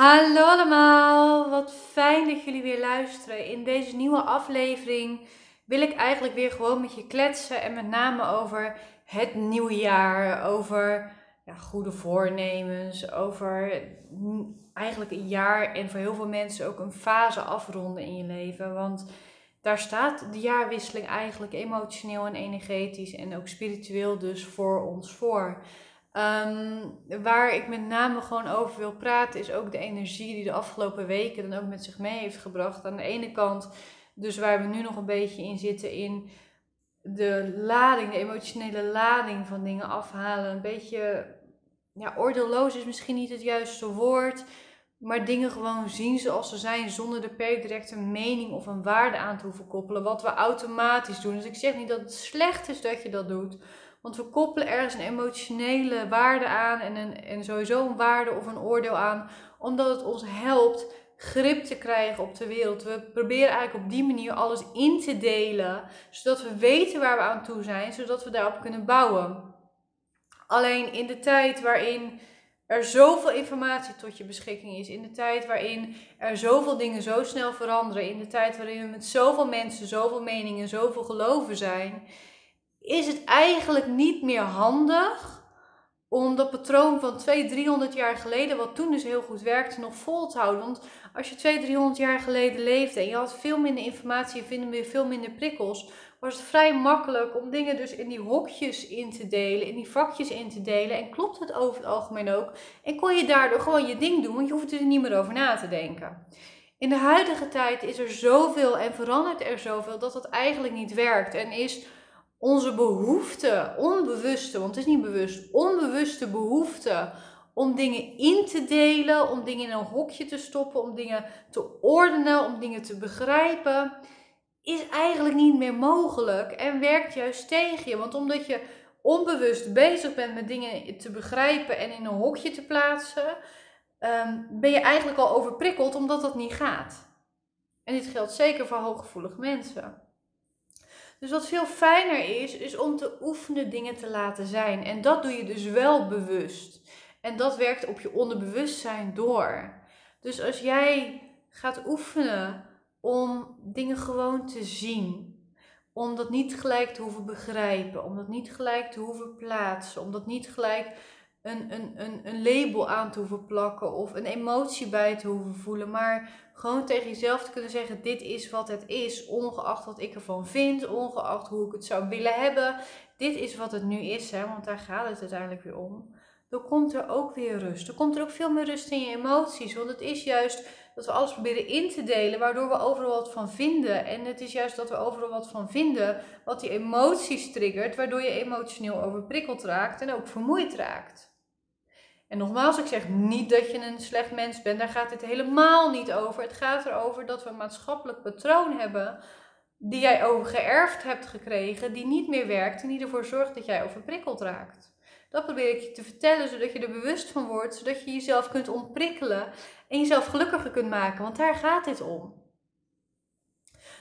Hallo allemaal, wat fijn dat jullie weer luisteren. In deze nieuwe aflevering wil ik eigenlijk weer gewoon met je kletsen en met name over het nieuwe jaar, over ja, goede voornemens, over eigenlijk een jaar en voor heel veel mensen ook een fase afronden in je leven. Want daar staat de jaarwisseling eigenlijk emotioneel en energetisch en ook spiritueel dus voor ons voor. Ehm, waar ik met name gewoon over wil praten, is ook de energie die de afgelopen weken dan ook met zich mee heeft gebracht. Aan de ene kant, dus waar we nu nog een beetje in zitten, in de lading, de emotionele lading van dingen afhalen. Een beetje, ja, oordeelloos is misschien niet het juiste woord, maar dingen gewoon zien zoals ze zijn, zonder er per direct een mening of een waarde aan te hoeven koppelen. Wat we automatisch doen. Dus ik zeg niet dat het slecht is dat je dat doet. Want we koppelen ergens een emotionele waarde aan en, een, en sowieso een waarde of een oordeel aan, omdat het ons helpt grip te krijgen op de wereld. We proberen eigenlijk op die manier alles in te delen, zodat we weten waar we aan toe zijn, zodat we daarop kunnen bouwen. Alleen in de tijd waarin er zoveel informatie tot je beschikking is, in de tijd waarin er zoveel dingen zo snel veranderen, in de tijd waarin we met zoveel mensen, zoveel meningen, zoveel geloven zijn, is het eigenlijk niet meer handig om dat patroon van 200, 300 jaar geleden, wat toen dus heel goed werkte, nog vol te houden. Want als je 200, 300 jaar geleden leefde en je had veel minder informatie weer veel minder prikkels, was het vrij makkelijk om dingen dus in die hokjes in te delen, in die vakjes in te delen. En klopt het over het algemeen ook. En kon je daardoor gewoon je ding doen, want je hoeft er niet meer over na te denken. In de huidige tijd is er zoveel en verandert er zoveel dat dat eigenlijk niet werkt. En is onze behoefte, onbewuste, want het is niet bewust, onbewuste behoefte om dingen in te delen, om dingen in een hokje te stoppen, om dingen te ordenen, om dingen te begrijpen, is eigenlijk niet meer mogelijk en werkt juist tegen je. Want omdat je onbewust bezig bent met dingen te begrijpen en in een hokje te plaatsen, ehm, ben je eigenlijk al overprikkeld omdat dat niet gaat. En dit geldt zeker voor hooggevoelige mensen. Dus wat veel fijner is, is om te oefenen dingen te laten zijn. En dat doe je dus wel bewust. En dat werkt op je onderbewustzijn door. Dus als jij gaat oefenen om dingen gewoon te zien, om dat niet gelijk te hoeven begrijpen, om dat niet gelijk te hoeven plaatsen, om dat niet gelijk een, een, een, een label aan te hoeven plakken of een emotie bij te hoeven voelen, maar gewoon tegen jezelf te kunnen zeggen: dit is wat het is, ongeacht wat ik ervan vind, ongeacht hoe ik het zou willen hebben. Dit is wat het nu is, hè, want daar gaat het uiteindelijk weer om. Dan komt er ook weer rust. Er komt er ook veel meer rust in je emoties, want het is juist dat we alles proberen in te delen, waardoor we overal wat van vinden. En het is juist dat we overal wat van vinden, wat die emoties triggert, waardoor je emotioneel overprikkeld raakt en ook vermoeid raakt. En nogmaals, ik zeg niet dat je een slecht mens bent, daar gaat het helemaal niet over. Het gaat erover dat we een maatschappelijk patroon hebben die jij overgeërfd hebt gekregen, die niet meer werkt en die ervoor zorgt dat jij overprikkeld raakt. Dat probeer ik je te vertellen, zodat je er bewust van wordt, zodat je jezelf kunt ontprikkelen en jezelf gelukkiger kunt maken, want daar gaat dit om.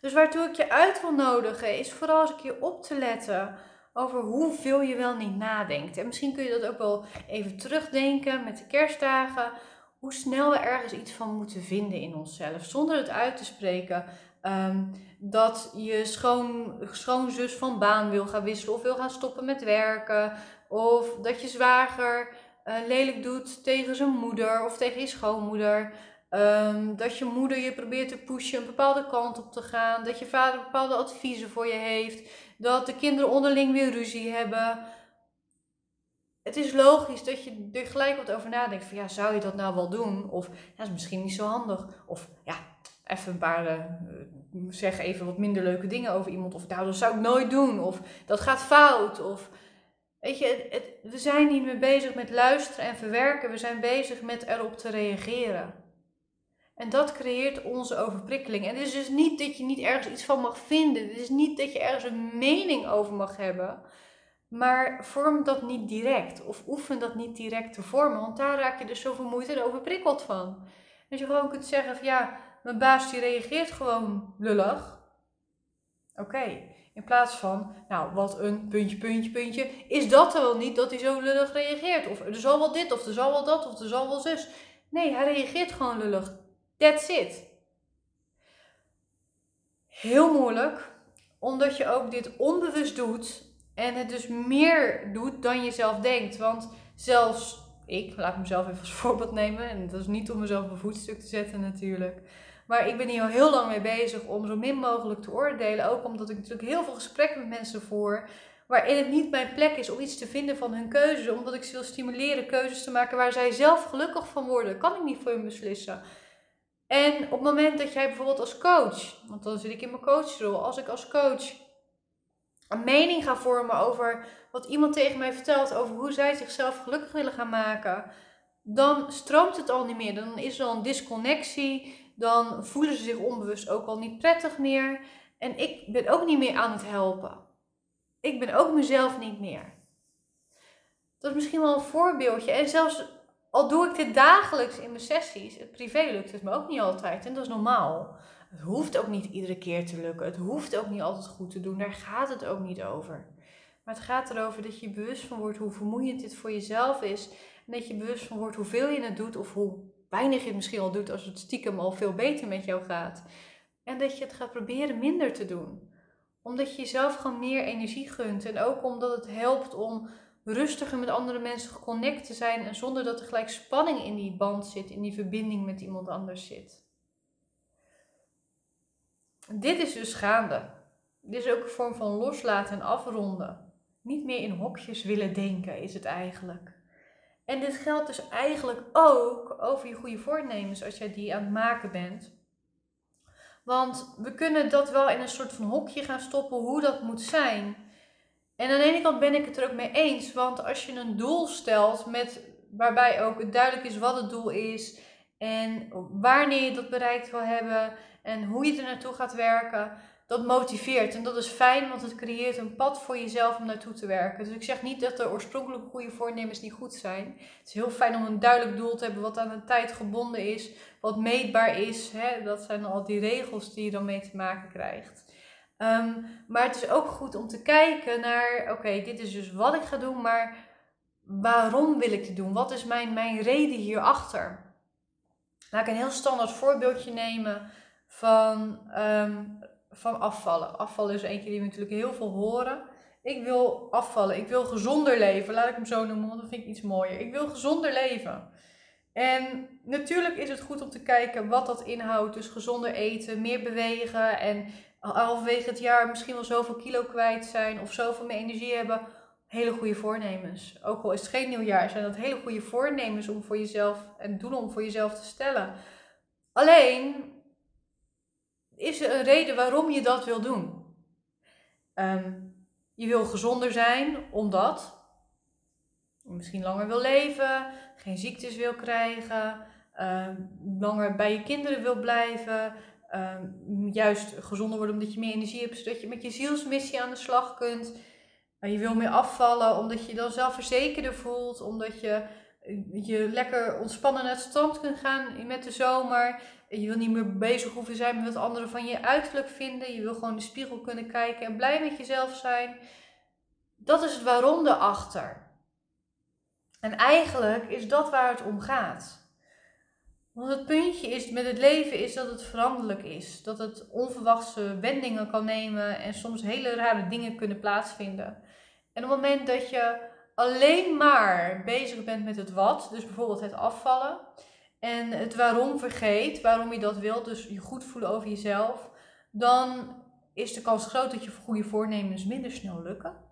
Dus waartoe ik je uit wil nodigen, is vooral eens een keer op te letten over hoeveel je wel niet nadenkt. En misschien kun je dat ook wel even terugdenken met de kerstdagen. Hoe snel we ergens iets van moeten vinden in onszelf. Zonder het uit te spreken. Um, dat je schoon, schoonzus van baan wil gaan wisselen of wil gaan stoppen met werken. Of dat je zwager uh, lelijk doet tegen zijn moeder of tegen je schoonmoeder. Um, dat je moeder je probeert te pushen een bepaalde kant op te gaan. Dat je vader bepaalde adviezen voor je heeft. Dat de kinderen onderling weer ruzie hebben. Het is logisch dat je er gelijk wat over nadenkt. Van ja, zou je dat nou wel doen? Of dat is misschien niet zo handig. Of ja, even een paar, uh, zeg even wat minder leuke dingen over iemand. Of nou, dat zou ik nooit doen. Of dat gaat fout. Of weet je, we zijn niet meer bezig met luisteren en verwerken. We zijn bezig met erop te reageren. En dat creëert onze overprikkeling. En het is dus niet dat je niet ergens iets van mag vinden. Het is niet dat je ergens een mening over mag hebben. Maar vorm dat niet direct. Of oefen dat niet direct te vormen. Want daar raak je dus zo vermoeid en overprikkeld van. Als je gewoon kunt zeggen van ja, mijn baas die reageert gewoon lullig. Oké. In plaats van, nou, wat een puntje, puntje, puntje. Is dat er wel niet dat hij zo lullig reageert? Of er zal wel dit, of er zal wel dat, of er zal wel zus. Nee, hij reageert gewoon lullig. That's it. Heel moeilijk, omdat je ook dit onbewust doet en het dus meer doet dan je zelf denkt. Want zelfs ik, laat mezelf even als voorbeeld nemen, en dat is niet om mezelf op een voetstuk te zetten natuurlijk. Maar ik ben hier al heel lang mee bezig om zo min mogelijk te oordelen. Ook omdat ik natuurlijk heel veel gesprekken met mensen voer. Waarin het niet mijn plek is om iets te vinden van hun keuzes. Omdat ik ze wil stimuleren keuzes te maken waar zij zelf gelukkig van worden. Kan ik niet voor hun beslissen. En op het moment dat jij bijvoorbeeld als coach, want dan zit ik in mijn coachrol, als ik als coach een mening ga vormen over wat iemand tegen mij vertelt over hoe zij zichzelf gelukkig willen gaan maken, dan stroomt het al niet meer. Dan is er al een disconnectie. Dan voelen ze zich onbewust ook al niet prettig meer. En ik ben ook niet meer aan het helpen. Ik ben ook mezelf niet meer. Dat is misschien wel een voorbeeldje. En zelfs al doe ik dit dagelijks in mijn sessies, het privé lukt het me ook niet altijd. En dat is normaal. Het hoeft ook niet iedere keer te lukken. Het hoeft ook niet altijd goed te doen. Daar gaat het ook niet over. Maar het gaat erover dat je bewust van wordt hoe vermoeiend dit voor jezelf is. En dat je bewust van wordt hoeveel je het doet of hoe weinig je het misschien al doet als het stiekem al veel beter met jou gaat. En dat je het gaat proberen minder te doen. Omdat je jezelf gewoon meer energie gunt. En ook omdat het helpt om rustiger met andere mensen geconnect te zijn. En zonder dat er gelijk spanning in die band zit, in die verbinding met iemand anders zit. Dit is dus gaande. Dit is ook een vorm van loslaten en afronden. Niet meer in hokjes willen denken is het eigenlijk. En dit geldt dus eigenlijk ook over je goede voornemens als jij die aan het maken bent. Want we kunnen dat wel in een soort van hokje gaan stoppen hoe dat moet zijn. En aan de ene kant ben ik het er ook mee eens, want als je een doel stelt met, waarbij ook duidelijk is wat het doel is en wanneer je dat bereikt wil hebben en hoe je er naartoe gaat werken, dat motiveert. En dat is fijn, want het creëert een pad voor jezelf om naartoe te werken. Dus ik zeg niet dat de oorspronkelijke goede voornemens niet goed zijn. Het is heel fijn om een duidelijk doel te hebben wat aan een tijd gebonden is, wat meetbaar is. Hè? Dat zijn al die regels die je dan mee te maken krijgt. Ehm, maar het is ook goed om te kijken naar, oké, dit is dus wat ik ga doen, maar waarom wil ik dit doen? Wat is mijn, mijn reden hierachter? Laat ik een heel standaard voorbeeldje nemen van ehm, van afvallen. Afvallen is eentje die we natuurlijk heel veel horen. Ik wil afvallen. Ik wil gezonder leven. Laat ik hem zo noemen, want dat vind ik iets mooier. Ik wil gezonder leven. En natuurlijk is het goed om te kijken wat dat inhoudt. Dus gezonder eten, meer bewegen en halverwege het jaar misschien wel zoveel kilo kwijt zijn of zoveel meer energie hebben. Hele goede voornemens. Ook al is het geen nieuwjaar, zijn dat hele goede voornemens om voor jezelf en doelen om voor jezelf te stellen. Alleen is er een reden waarom je dat wil doen. Ehm, je wil gezonder zijn omdat je misschien langer wil leven, geen ziektes wil krijgen, ehm, langer bij je kinderen wil blijven, ehm, juist gezonder worden omdat je meer energie hebt, zodat je met je zielsmissie aan de slag kunt. Je wil meer afvallen omdat je je dan zelfverzekerder voelt, omdat je je lekker ontspannen naar het strand kunt gaan met de zomer. Je wil niet meer bezig hoeven zijn met wat anderen van je uiterlijk vinden. Je wil gewoon in de spiegel kunnen kijken en blij met jezelf zijn. Dat is het waarom erachter. En eigenlijk is dat waar het om gaat. Want het puntje is met het leven is dat het veranderlijk is. Dat het onverwachte wendingen kan nemen en soms hele rare dingen kunnen plaatsvinden. En op het moment dat je alleen maar bezig bent met het wat, dus bijvoorbeeld het afvallen, en het waarom vergeet, waarom je dat wilt, dus je goed voelen over jezelf, dan is de kans groot dat je goede voornemens minder snel lukken.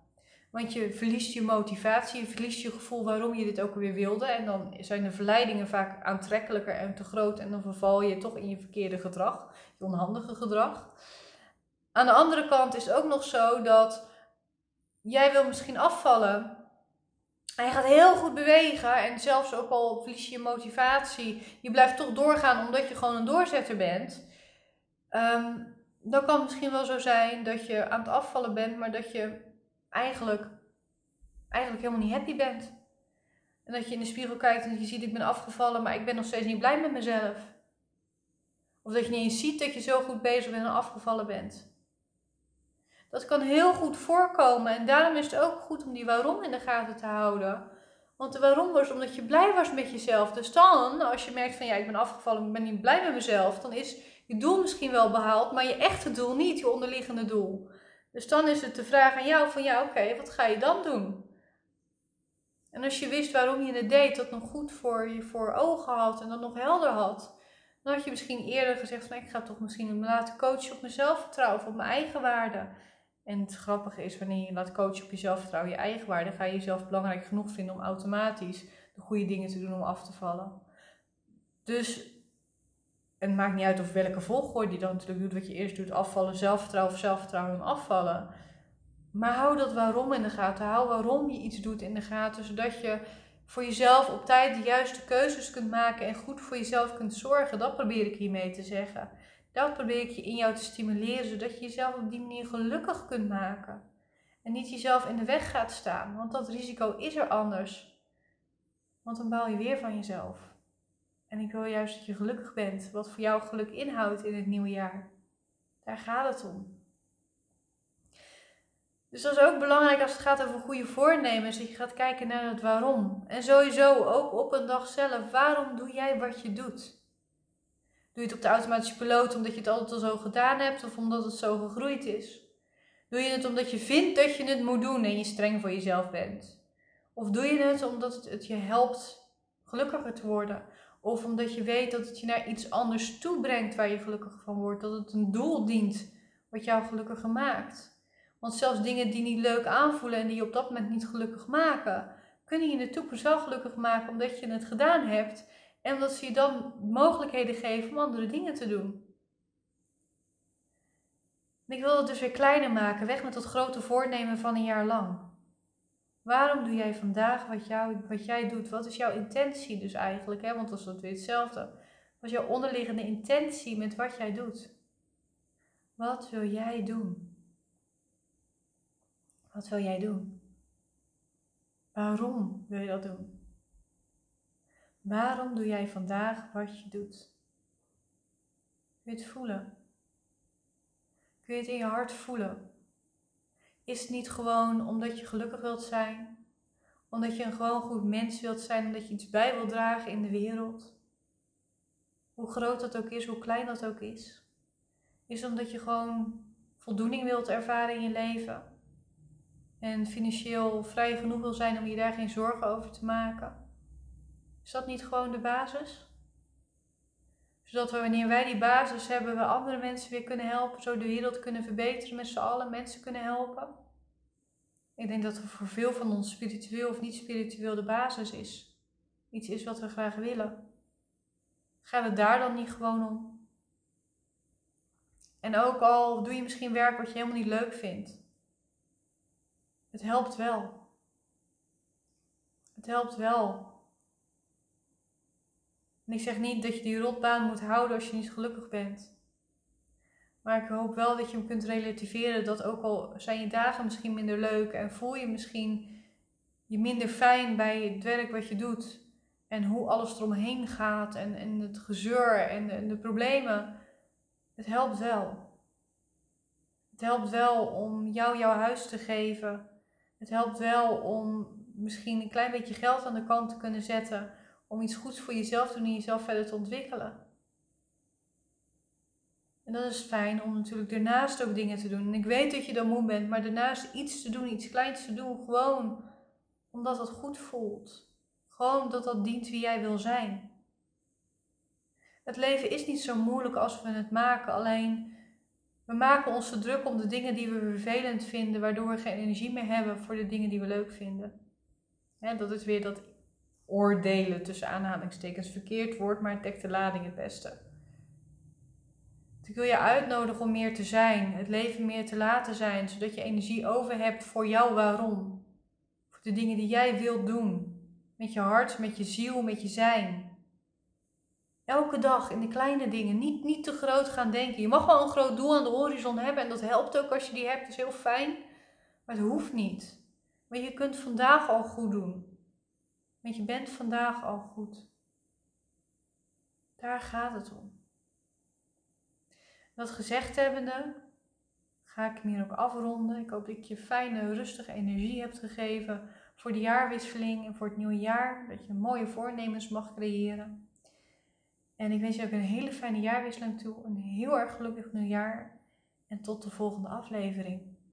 Want je verliest je motivatie, je verliest je gevoel waarom je dit ook weer wilde. En dan zijn de verleidingen vaak aantrekkelijker en te groot. En dan verval je toch in je verkeerde gedrag, je onhandige gedrag. Aan de andere kant is het ook nog zo dat jij wil misschien afvallen. Hij gaat heel goed bewegen en zelfs ook al verlies je je motivatie, je blijft toch doorgaan omdat je gewoon een doorzetter bent. Ehm, dan kan het misschien wel zo zijn dat je aan het afvallen bent, maar dat je eigenlijk, eigenlijk helemaal niet happy bent. En dat je in de spiegel kijkt en je ziet, ik ben afgevallen, maar ik ben nog steeds niet blij met mezelf. Of dat je niet eens ziet dat je zo goed bezig bent en afgevallen bent. Dat kan heel goed voorkomen en daarom is het ook goed om die waarom in de gaten te houden. Want de waarom was omdat je blij was met jezelf. Dus dan, als je merkt van ja, ik ben afgevallen, ik ben niet blij met mezelf, dan is je doel misschien wel behaald, maar je echte doel niet, je onderliggende doel. Dus dan is het de vraag aan jou van ja, oké, wat ga je dan doen? En als je wist waarom je het deed, dat nog goed voor je voor ogen had en dat nog helder had, dan had je misschien eerder gezegd van ik ga toch misschien me laten coachen op mijn zelfvertrouwen of op mijn eigen waarde. En het grappige is, wanneer je laat coachen op je zelfvertrouwen, je eigen waarde, ga je jezelf belangrijk genoeg vinden om automatisch de goede dingen te doen om af te vallen. Dus het maakt niet uit of welke volgorde je dan natuurlijk doet, wat je eerst doet, afvallen, zelfvertrouwen of zelfvertrouwen en afvallen. Maar hou dat waarom in de gaten. Hou waarom je iets doet in de gaten, zodat je voor jezelf op tijd de juiste keuzes kunt maken en goed voor jezelf kunt zorgen. Dat probeer ik hiermee te zeggen. Dat probeer ik je in jou te stimuleren, zodat je jezelf op die manier gelukkig kunt maken. En niet jezelf in de weg gaat staan, want dat risico is er anders. Want dan baal je weer van jezelf. En ik wil juist dat je gelukkig bent, wat voor jou geluk inhoudt in het nieuwe jaar. Daar gaat het om. Dus dat is ook belangrijk als het gaat over goede voornemens, dat je gaat kijken naar het waarom. En sowieso ook op een dag zelf, waarom doe jij wat je doet? Doe je het op de automatische piloot omdat je het altijd al zo gedaan hebt of omdat het zo gegroeid is? Doe je het omdat je vindt dat je het moet doen en je streng voor jezelf bent? Of doe je het omdat het, je helpt gelukkiger te worden? Of omdat je weet dat het je naar iets anders toe brengt waar je gelukkig van wordt? Dat het een doel dient wat jou gelukkiger maakt? Want zelfs dingen die niet leuk aanvoelen en die je op dat moment niet gelukkig maken, kunnen je in de toekomst wel gelukkig maken omdat je het gedaan hebt en omdat ze je dan mogelijkheden geven om andere dingen te doen. ik wil het dus weer kleiner maken, weg met dat grote voornemen van een jaar lang. Waarom doe jij vandaag wat, jou, wat jij doet? Wat is jouw intentie dus eigenlijk? Hè? Want dat is weer hetzelfde. Wat is jouw onderliggende intentie met wat jij doet? Wat wil jij doen? Wat wil jij doen? Waarom wil je dat doen? Waarom doe jij vandaag wat je doet? Kun je het voelen? Kun je het in je hart voelen? Is het niet gewoon omdat je gelukkig wilt zijn? Omdat je een gewoon goed mens wilt zijn, omdat je iets bij wilt dragen in de wereld? Hoe groot dat ook is, hoe klein dat ook is? Is het omdat je gewoon voldoening wilt ervaren in je leven? en financieel vrij genoeg wil zijn om je daar geen zorgen over te maken? Is dat niet gewoon de basis? Zodat we wanneer wij die basis hebben, we andere mensen weer kunnen helpen, zo de wereld kunnen verbeteren, met z'n allen mensen kunnen helpen. Ik denk dat er voor veel van ons spiritueel of niet spiritueel de basis is. Iets is wat we graag willen. Gaat het daar dan niet gewoon om? En ook al doe je misschien werk wat je helemaal niet leuk vindt. Het helpt wel. Het helpt wel. En ik zeg niet dat je die rotbaan moet houden als je niet gelukkig bent. Maar ik hoop wel dat je hem kunt relativeren. Dat ook al zijn je dagen misschien minder leuk en voel je misschien je minder fijn bij het werk wat je doet. En hoe alles eromheen gaat en, en het gezeur en en de problemen. Het helpt wel. Het helpt wel om jou jouw huis te geven het helpt wel om misschien een klein beetje geld aan de kant te kunnen zetten om iets goeds voor jezelf te doen en jezelf verder te ontwikkelen. En dat is fijn om natuurlijk daarnaast ook dingen te doen. En ik weet dat je dan moe bent, maar daarnaast iets te doen, iets kleins te doen, gewoon omdat het goed voelt. Gewoon omdat dat dient wie jij wil zijn. Het leven is niet zo moeilijk als we het maken, alleen we maken ons te druk om de dingen die we vervelend vinden, waardoor we geen energie meer hebben voor de dingen die we leuk vinden. dat is weer dat oordelen tussen aanhalingstekens verkeerd woord, maar het dekt de lading het beste. Ik wil je uitnodigen om meer te zijn, het leven meer te laten zijn, zodat je energie over hebt voor jouw waarom. Voor de dingen die jij wilt doen. Met je hart, met je ziel, met je zijn. Elke dag in de kleine dingen. Niet, niet te groot gaan denken. Je mag wel een groot doel aan de horizon hebben. En dat helpt ook als je die hebt. Dat is heel fijn. Maar het hoeft niet. Maar je kunt vandaag al goed doen. Want je bent vandaag al goed. Daar gaat het om. Dat gezegd hebbende, ga ik hem hier ook afronden. Ik hoop dat ik je fijne, rustige energie hebt gegeven voor de jaarwisseling en voor het nieuwe jaar. Dat je mooie voornemens mag creëren. En ik wens je ook een hele fijne jaarwisseling toe. Een heel erg gelukkig nieuwjaar. En tot de volgende aflevering.